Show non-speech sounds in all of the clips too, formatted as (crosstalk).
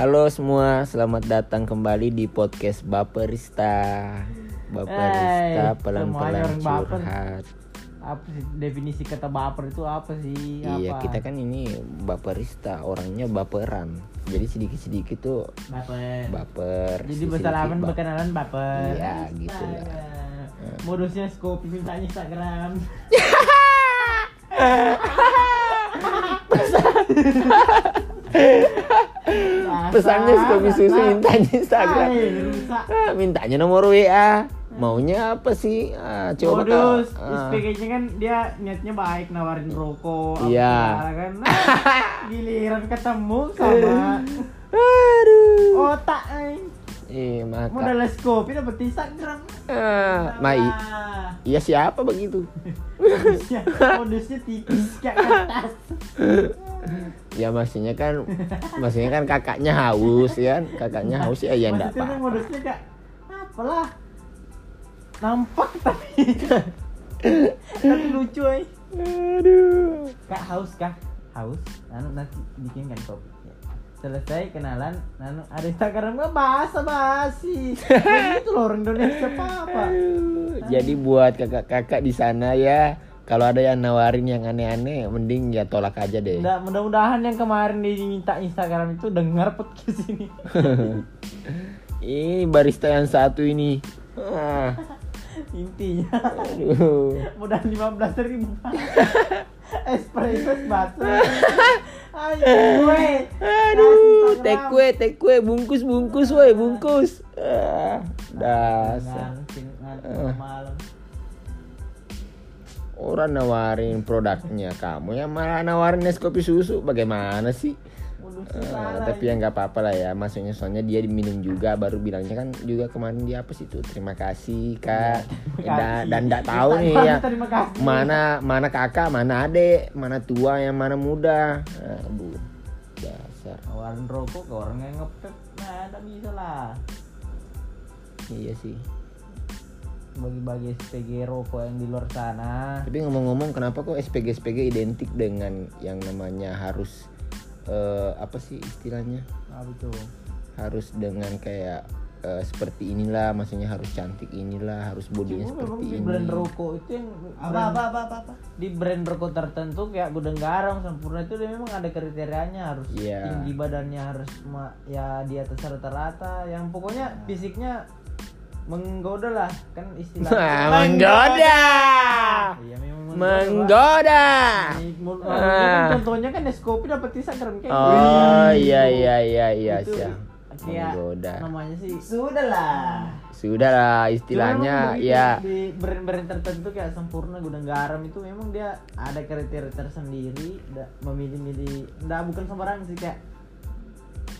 Halo semua, selamat datang kembali di podcast Baperista. Baperista Hai, pelan-pelan curhat. apa sih definisi kata baper itu apa sih Iya, apa? kita kan ini Baperista, orangnya baperan. Jadi sedikit-sedikit tuh baper baper. jadi bersalaman berkenalan baper Iya, gitu lah. Astaga. modusnya scope mintanya Instagram (laughs) (laughs) Pesannya Skopi susu mintanya Instagram. Hai, rusak. Ah, mintanya nomor WA. Maunya apa sih? Ah, coba modus ah. SPG-nya kan dia niatnya baik nawarin rokok Iya. kan Nah, (laughs) giliran ketemu sama Aduh. otak eh. Eh, maka. modal skopi dapet Instagram Ah, ma i- Nah. iya siapa begitu? modusnya modusnya tipis kayak kertas. Ya maksudnya kan maksudnya kan kakaknya haus ya kan? Kakaknya haus ya ya enggak apa modusnya kayak apalah nampak tapi. Tapi lucu eh. Aduh. Kak haus kah? Haus? Anu nanti bikin kan kopi selesai kenalan anu ada Instagram gak bahasa basi. Itu loh orang Indonesia apa jadi buat kakak-kakak di sana ya kalau ada yang nawarin yang aneh-aneh mending ya tolak aja deh. Nggak, mudah-mudahan yang kemarin diminta Instagram itu dengar podcast ini. (laughs) Ini barista yang satu ini. Ah, intinya. Aduh. Modal lima belas ribu. (laughs) Espresso batu ayo take away bungkus bungkus woi bungkus. Ah, dasar malam orang nawarin produknya kamu yang malah nawarin es kopi susu. Bagaimana sih? Eh, tapi ya nggak apa-apa lah ya. Maksudnya soalnya dia diminum juga baru bilangnya kan juga kemarin dia apa sih tuh terima kasih kak. Terima dan nggak tahu nih ya. mana mana kakak mana adek mana tua yang mana muda. Aduh Nawarin rokok ke orang yang ngepet nah tidak bisa lah. Iya sih. Bagi-bagi SPG rokok yang di luar sana. Tapi ngomong-ngomong kenapa kok SPG SPG identik dengan yang namanya harus eh, apa sih istilahnya? Apa itu harus dengan kayak eh, seperti inilah maksudnya harus cantik inilah harus bodinya Cuma seperti di ini brand rokok itu yang apa brand- apa apa apa, apa? di brand rokok tertentu kayak gudang garam sempurna itu dia memang ada kriterianya harus Iya. tinggi badannya harus ya di atas rata-rata yang pokoknya fisiknya menggoda lah kan istilahnya (laughs) menggoda iya memang menggoda Ah. ini kan contohnya kan Nescopi dapat Instagram kayak oh gitu. iya iya iya iya Itu siap kayak menggoda namanya sih sudah lah sudah lah Cuma istilahnya begitu, ya. di brand-brand tertentu kayak sempurna gudang garam itu memang dia ada kriteria tersendiri memilih-milih. Nggak bukan sembarangan sih kayak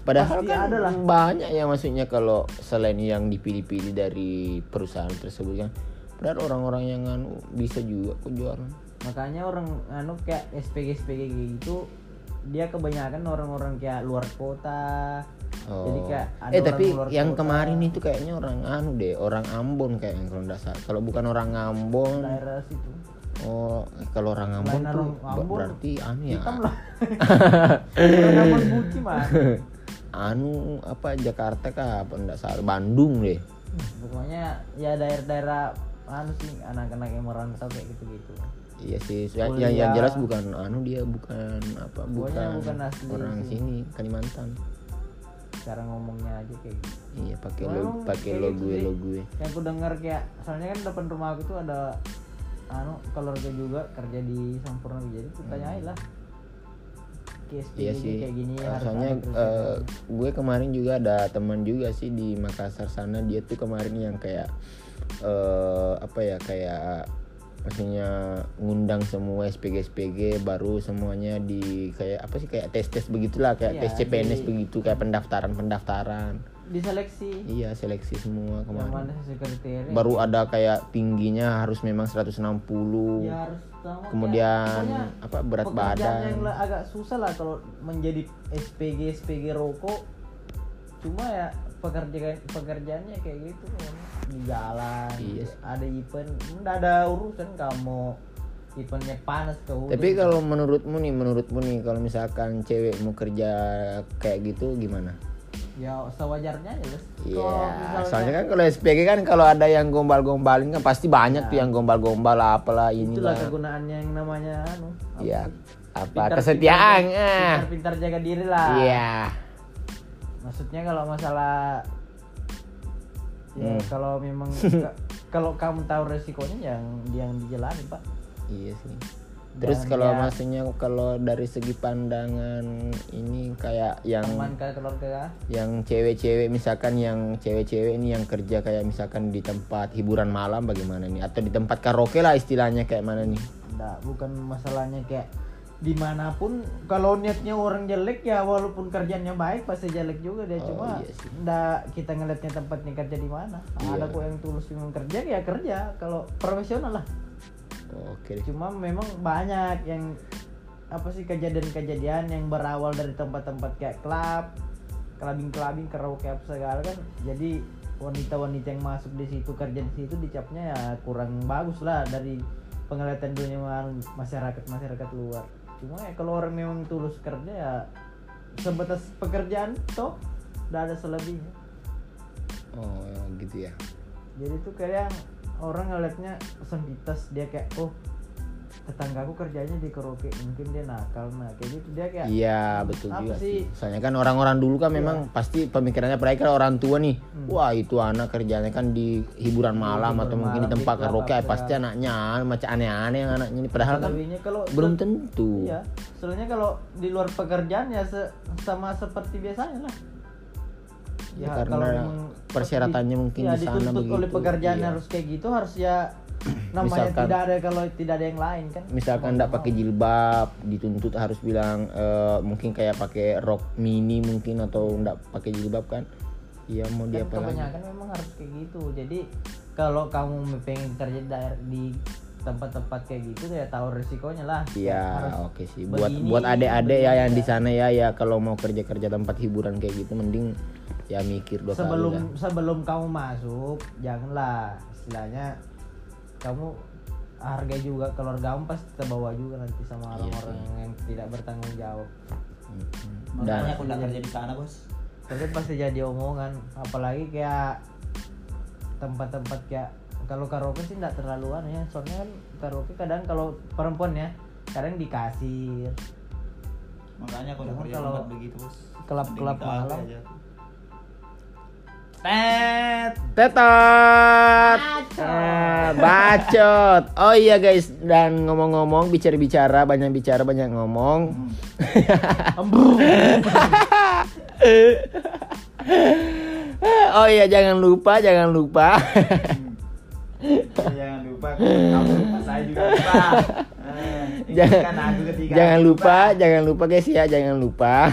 padahal pasti kan ada lah. banyak ya maksudnya kalau selain yang dipilih-pilih dari perusahaan tersebut kan padahal orang-orang yang anu bisa juga kok jualan makanya orang anu kayak SPG SPG gitu dia kebanyakan orang-orang kayak luar kota Oh. jadi kayak ada eh tapi yang kota, kemarin itu kayaknya orang anu deh orang Ambon kayaknya kalau nggak salah. Kalau bukan orang Ambon. Daerah situ. Oh kalau orang Ambon Lain tuh Ambon, berarti anu ya. hitam lah. (laughs) Orang Ambon putih mah anu apa Jakarta kah apa enggak salah Bandung deh. Pokoknya ya daerah-daerah anu sih anak-anak yang merantau kayak gitu-gitu. Iya sih yang, Kuliah. yang jelas bukan anu dia bukan apa Pokoknya bukan, bukan asli orang sih. sini Kalimantan cara ngomongnya aja kayak gitu. Iya pakai lo pakai lo gitu gue lo gue yang aku dengar kayak soalnya kan depan rumah aku tuh ada anu keluarga juga kerja di Sampurna jadi tuh tanyain lah kayak SPG Iya sih. kayak gini harus soalnya eh, gue kemarin juga ada teman juga sih di Makassar sana. Dia tuh kemarin yang kayak eh apa ya kayak maksudnya ngundang semua SPG SPG baru semuanya di kayak apa sih kayak tes tes begitulah kayak Iya, tes CPNS di- begitu kayak pendaftaran pendaftaran diseleksi. Iya seleksi semua kemarin. baru ada kayak tingginya harus memang 160 ya harus sama kemudian kayak- apa berat badan. yang agak susah lah kalau menjadi SPG SPG rokok. Cuma ya pekerjaan pekerjaannya kayak gitu kan di jalan Iya ada event nggak ada urusan kamu eventnya panas ke hujan Tapi kalau menurutmu nih, menurutmu nih, kalau misalkan cewek mau kerja kayak gitu gimana? ya sewajarnya aja Bos. Iya, misalnya- soalnya kan kalau SPG kan kalau ada yang gombal-gombalin kan pasti banyak tuh yang gombal-gombal apalah itulah inilah. kegunaannya yang namanya anu apa Iya. sih? Apa Pintar- kesetiaan pintar- ah. pintar-pintar jaga diri lah Iya. Maksudnya kalau masalah ya Hmm. kalau memang (laughs) ka- kalau kamu tahu resikonya yang yang dijalani pak Iya sih. Terus Dan kalau ya- maksudnya kalau dari segi pandangan ini kayak yang teman ke keluarga yang cewek-cewek misalkan yang cewek-cewek ini yang kerja kayak misalkan di tempat hiburan malam bagaimana nih atau di tempat karaoke lah istilahnya kayak mana nih Nggak, bukan masalahnya kayak di mana pun kalau niatnya orang jelek ya walaupun kerjanya baik pasti jelek juga dia. Oh, cuma iya ndak kita ngeliatnya tempatnya kerja di mana. Ada Iya. kok yang tulus memang kerja ya kerja. Kalau profesional lah. Oke. Deh cuma memang banyak yang apa sih kejadian-kejadian yang berawal dari tempat-tempat kayak klub kelabing-kelabing karaoke apa segala kan. Jadi wanita-wanita yang masuk di situ kerja di situ dicapnya ya kurang bagus lah dari penglihatan dunia masyarakat masyarakat luar cuma ya kalau orang memang tulus kerja ya sebatas pekerjaan toh udah ada selebihnya. Oh gitu ya. Jadi tuh kayak orang ngeliatnya sempitas dia kayak oh tetanggaku kerjanya di karaoke mungkin dia nakal nah kayak gitu dia kayak iya betul juga sih? sih soalnya kan orang-orang dulu kan memang pasti pemikirannya mereka orang tua nih Hmm. wah itu anak kerjanya kan di hiburan malam hiburan atau mungkin di malam, tempat di klub karaoke apa pasti anaknya macam aneh-aneh yang anaknya ini padahal kan kalau belum tentu iya soalnya kalau di luar pekerjaan ya se- sama seperti biasanya lah Ya, karena memang persyaratannya mungkin ya, di sana dituntut oleh begitu. pekerjaan Iya. harus kayak gitu harus ya namanya Misalkan- tidak ada kalau tidak ada yang lain kan? misalkan nggak pakai jilbab dituntut harus bilang eh, mungkin kayak pakai rok mini mungkin atau enggak pakai jilbab kan? Iya mau dia kan apa lagi? kebanyakan memang harus kayak gitu. Jadi kalau kamu pengen kerja di di tempat-tempat kayak gitu ya tahu resikonya lah. Iya, oke sih. Buat begini, buat adik-adik ya yang di ya. sana ya ya. Kalau mau kerja-kerja tempat hiburan kayak gitu mending ya mikir dua sebelum kali lah. sebelum kamu masuk janganlah. Istilahnya kamu hargai juga keluargamu pasti terbawa juga nanti sama Iya orang-orang yang tidak bertanggung jawab Mhm. Makanya Dan aku nggak kerja di sana bos. tapi pasti jadi omongan apalagi kayak tempat-tempat kayak kalau karaoke sih nggak terlalu aneh ya soalnya kan karaoke kadang kalau perempuan ya kadang di kasir Makanya aku nggak kerja kalau begitu bos. kelab-kelab malam. aja. Tet. Tetot. Ah, bacot. Oh iya guys, dan ngomong-ngomong bicara-bicara banyak bicara banyak ngomong. oh iya jangan lupa, jangan lupa. Jangan lupa, kamu lupa, saya juga lupa. Eh, jangan, kan aku jangan lupa, jangan lupa guys ya, jangan lupa.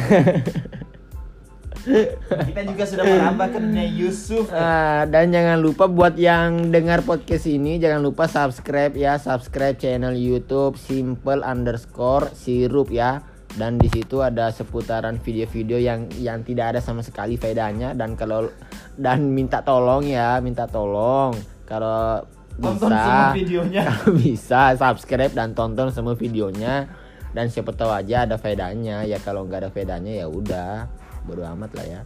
Kita juga sudah merambah ke dunia Yusuf. (laughs) Ah, dan jangan lupa buat yang dengar podcast ini jangan lupa subscribe ya subscribe channel YouTube simple underscore sirup ya. Dan di situ ada seputaran video-video yang yang tidak ada sama sekali faedahnya. Dan kalau dan minta tolong ya minta tolong. Kalau Tonton bisa semua videonya. (laughs) kalau bisa subscribe dan tonton semua videonya. Dan siapa tahu aja ada faedahnya. Ya kalau nggak ada faedahnya ya udah bodo amat lah ya.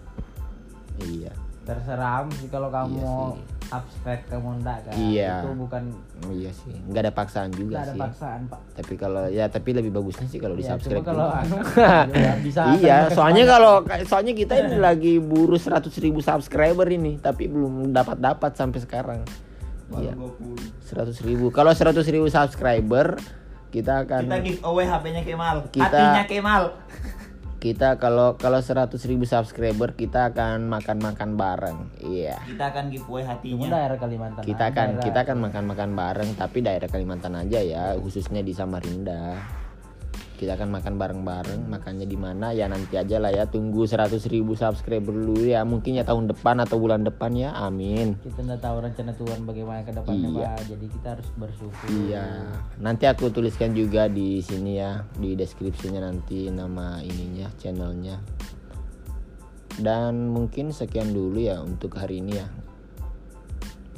Iya. Terserah sih kalau kamu Iya mau sih. subscribe kamu enggak kan? Iya. itu bukan iya sih. Nggak ada paksaan juga nggak ada sih. paksaan pak. Tapi kalau ya tapi lebih bagusnya sih kalau di Ya, subscribe kalau anu, (laughs) bisa iya soalnya kalau soalnya kita ini lagi buru 100.000 ribu subscriber ini tapi belum dapat dapat sampai sekarang. Iya. Baru 20. 100.000 ribu. Kalau 100.000 ribu subscriber kita akan Kita giveaway HP-nya Kemal. Kita- Hatinya Kemal. Kita kalau kalau 100.000 ribu subscriber kita akan makan makan bareng. Iya. Kita akan giveaway cuma hatinya. daerah Kalimantan kita aja, akan daerah- kita akan makan makan bareng tapi daerah Kalimantan aja ya khususnya di Samarinda kita akan makan bareng-bareng makannya di mana? Ya nanti aja lah ya. Tunggu 100.000 ribu subscriber dulu ya. Mungkin ya tahun depan atau bulan depan ya. Amin. Kita nggak tahu rencana Tuhan bagaimana ke depannya Iya. pak. Jadi kita harus bersyukur. Iya. Nanti aku tuliskan juga di sini ya di deskripsinya nanti nama ininya channelnya. Dan mungkin sekian dulu ya untuk hari ini ya.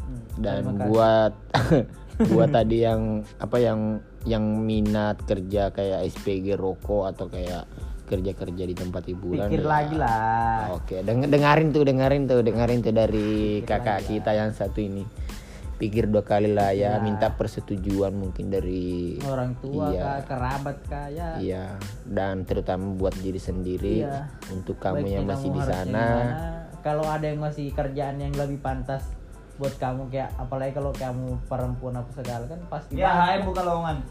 Hmm, dan buat (laughs) buat tadi yang apa yang yang minat kerja kayak SPG rokok atau kayak kerja-kerja di tempat hiburan pikir ya. lagi lah Oke, deng- dengerin tuh, dengerin tuh, dengerin tuh dari kakak kita yang satu ini. Pikir dua kali lah ya, minta persetujuan mungkin dari orang tua Iya. kah kerabat kah ya iya dan terutama buat diri sendiri Iya. untuk kamu Baiknya yang masih kamu di sana. kalau ada yang masih kerjaan yang lebih pantas buat kamu kayak apalagi kalau kamu perempuan apa segala kan pasti Ya, hai buka lowongan.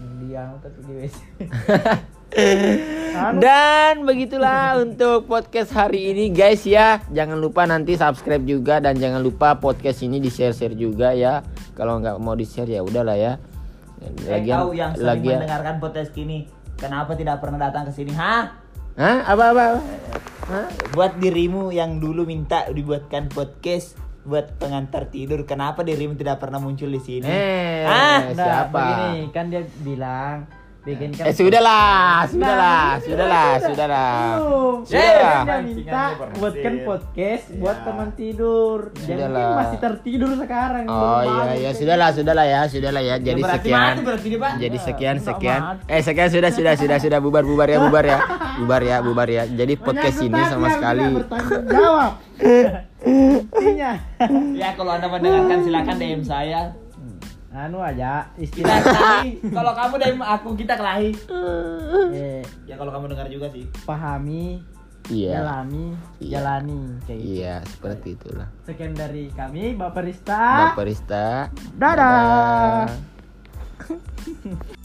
yang dia tapi di WC (laughs) Dan begitulah (laughs) untuk podcast hari ini guys ya. Jangan lupa nanti subscribe juga dan jangan lupa podcast ini di share-share juga ya. Kalau nggak mau di share ya udahlah ya. Eh, kau yang sering lagi mendengarkan podcast ini, kenapa tidak pernah datang ke sini? Hah? Hah? Apa apa? apa? Hah? Buat dirimu yang dulu minta dibuatkan podcast buat pengantar tidur, kenapa dirimu tidak pernah muncul di sini? Eh, Ah, Nah, siapa? begini kan dia bilang bikin kan Eh sudahlah, sudahlah, sudahlah, sudahlah. Sudahlah. Dia minta buatkan podcast buat Ya. teman tidur. Mungkin masih tertidur sekarang. Oh iya ya sudahlah sudahlah ya sudahlah ya jadi berarti sekian mati berarti dia, Pak. jadi sekian Enggak sekian mati. eh sekian sudah sudah sudah sudah bubar bubar ya bubar ya bubar ya bubar ya jadi podcast ini sama sekali jawab. (laughs) Intinya. Ya kalau anda mendengarkan silakan DM saya. Anu aja istilah kelahi. kalau kamu DM aku kita kelahi. eh, Ya kalau kamu dengar juga sih. pahami, iya jalani, Iya. jalani kayak gitu. iya seperti itulah Sekian dari kami Bapak Rista. Bapak Rista Dadah. Dadah. (laughs)